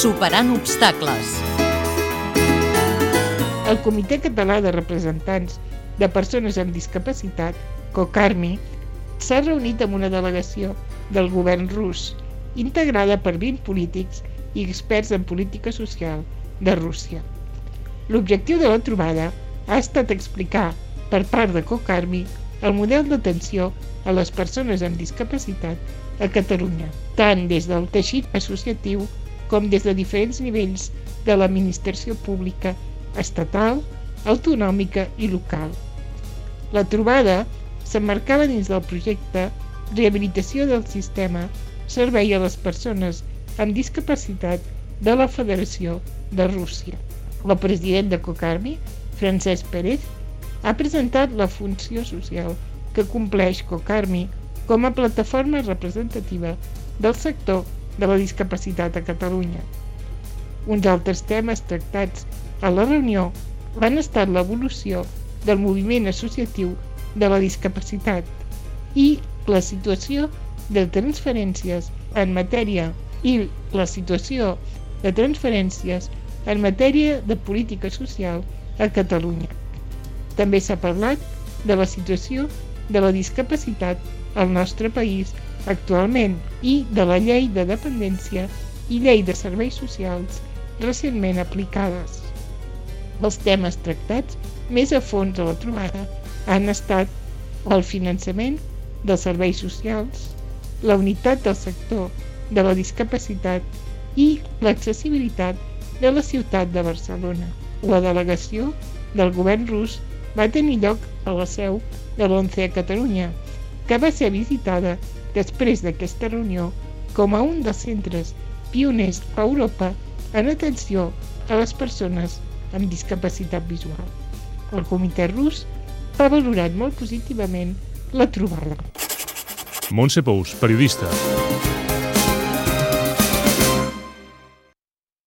Superant obstacles. El Comitè Català de Representants de Persones amb Discapacitat, COCARMI, s'ha reunit amb una delegació del govern rus, integrada per 20 polítics i experts en política social de Rússia. L'objectiu de la trobada ha estat explicar per part de COCARMI el model d'atenció a les persones amb discapacitat a Catalunya, tant des del teixit associatiu com des de diferents nivells de l'administració pública estatal, autonòmica i local. La trobada s'emmarcava dins del projecte Rehabilitació del sistema servei a les persones amb discapacitat de la Federació de Rússia. El president de Cocarmi, Francesc Pérez, ha presentat la funció social que compleix Cocarmi com a plataforma representativa del sector de la discapacitat a Catalunya. Uns altres temes tractats a la reunió van estar l'evolució del moviment associatiu de la discapacitat i la situació de transferències en matèria i la situació de transferències en matèria de política social a Catalunya. També s'ha parlat de la situació de la discapacitat al nostre país actualment i de la llei de dependència i llei de serveis socials recentment aplicades. Els temes tractats més a fons a la trobada han estat el finançament dels serveis socials, la unitat del sector de la discapacitat i l'accessibilitat de la ciutat de Barcelona. La delegació del govern rus va tenir lloc a la seu de l'ONCE a Catalunya, que va ser visitada després d'aquesta reunió com a un dels centres pioners a Europa en atenció a les persones amb discapacitat visual. El comitè rus ha valorat molt positivament la trobada. Montse Pous, periodista.